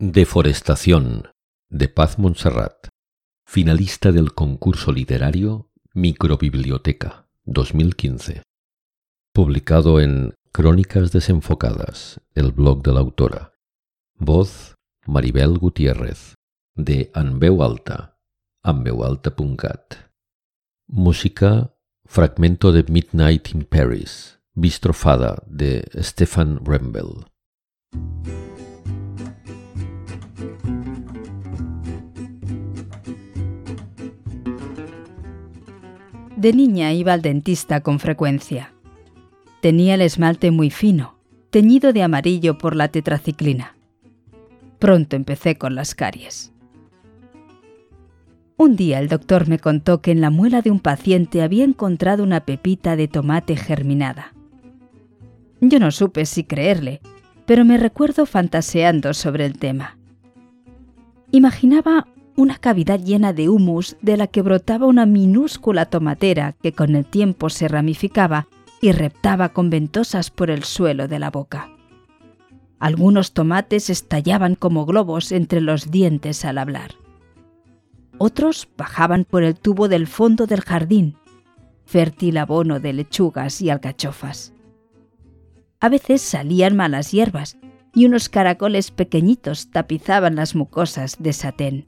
Deforestación de Paz Montserrat, finalista del concurso literario Microbiblioteca 2015. Publicado en Crónicas Desenfocadas, el blog de la autora. Voz Maribel Gutiérrez, de Anveu Alta. Música Fragmento de Midnight in Paris, Bistrofada de Stefan Rembel. De niña iba al dentista con frecuencia. Tenía el esmalte muy fino, teñido de amarillo por la tetraciclina. Pronto empecé con las caries. Un día el doctor me contó que en la muela de un paciente había encontrado una pepita de tomate germinada. Yo no supe si creerle, pero me recuerdo fantaseando sobre el tema. Imaginaba una cavidad llena de humus de la que brotaba una minúscula tomatera que con el tiempo se ramificaba y reptaba con ventosas por el suelo de la boca. Algunos tomates estallaban como globos entre los dientes al hablar. Otros bajaban por el tubo del fondo del jardín, fértil abono de lechugas y alcachofas. A veces salían malas hierbas y unos caracoles pequeñitos tapizaban las mucosas de satén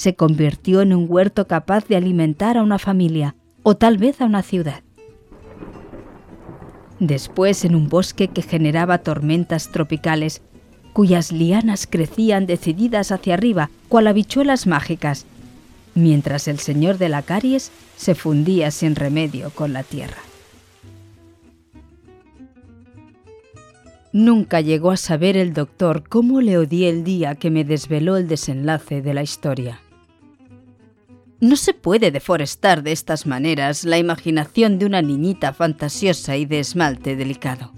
se convirtió en un huerto capaz de alimentar a una familia o tal vez a una ciudad. Después en un bosque que generaba tormentas tropicales, cuyas lianas crecían decididas hacia arriba, cual habichuelas mágicas, mientras el señor de la caries se fundía sin remedio con la tierra. Nunca llegó a saber el doctor cómo le odié el día que me desveló el desenlace de la historia. No se puede deforestar de estas maneras la imaginación de una niñita fantasiosa y de esmalte delicado.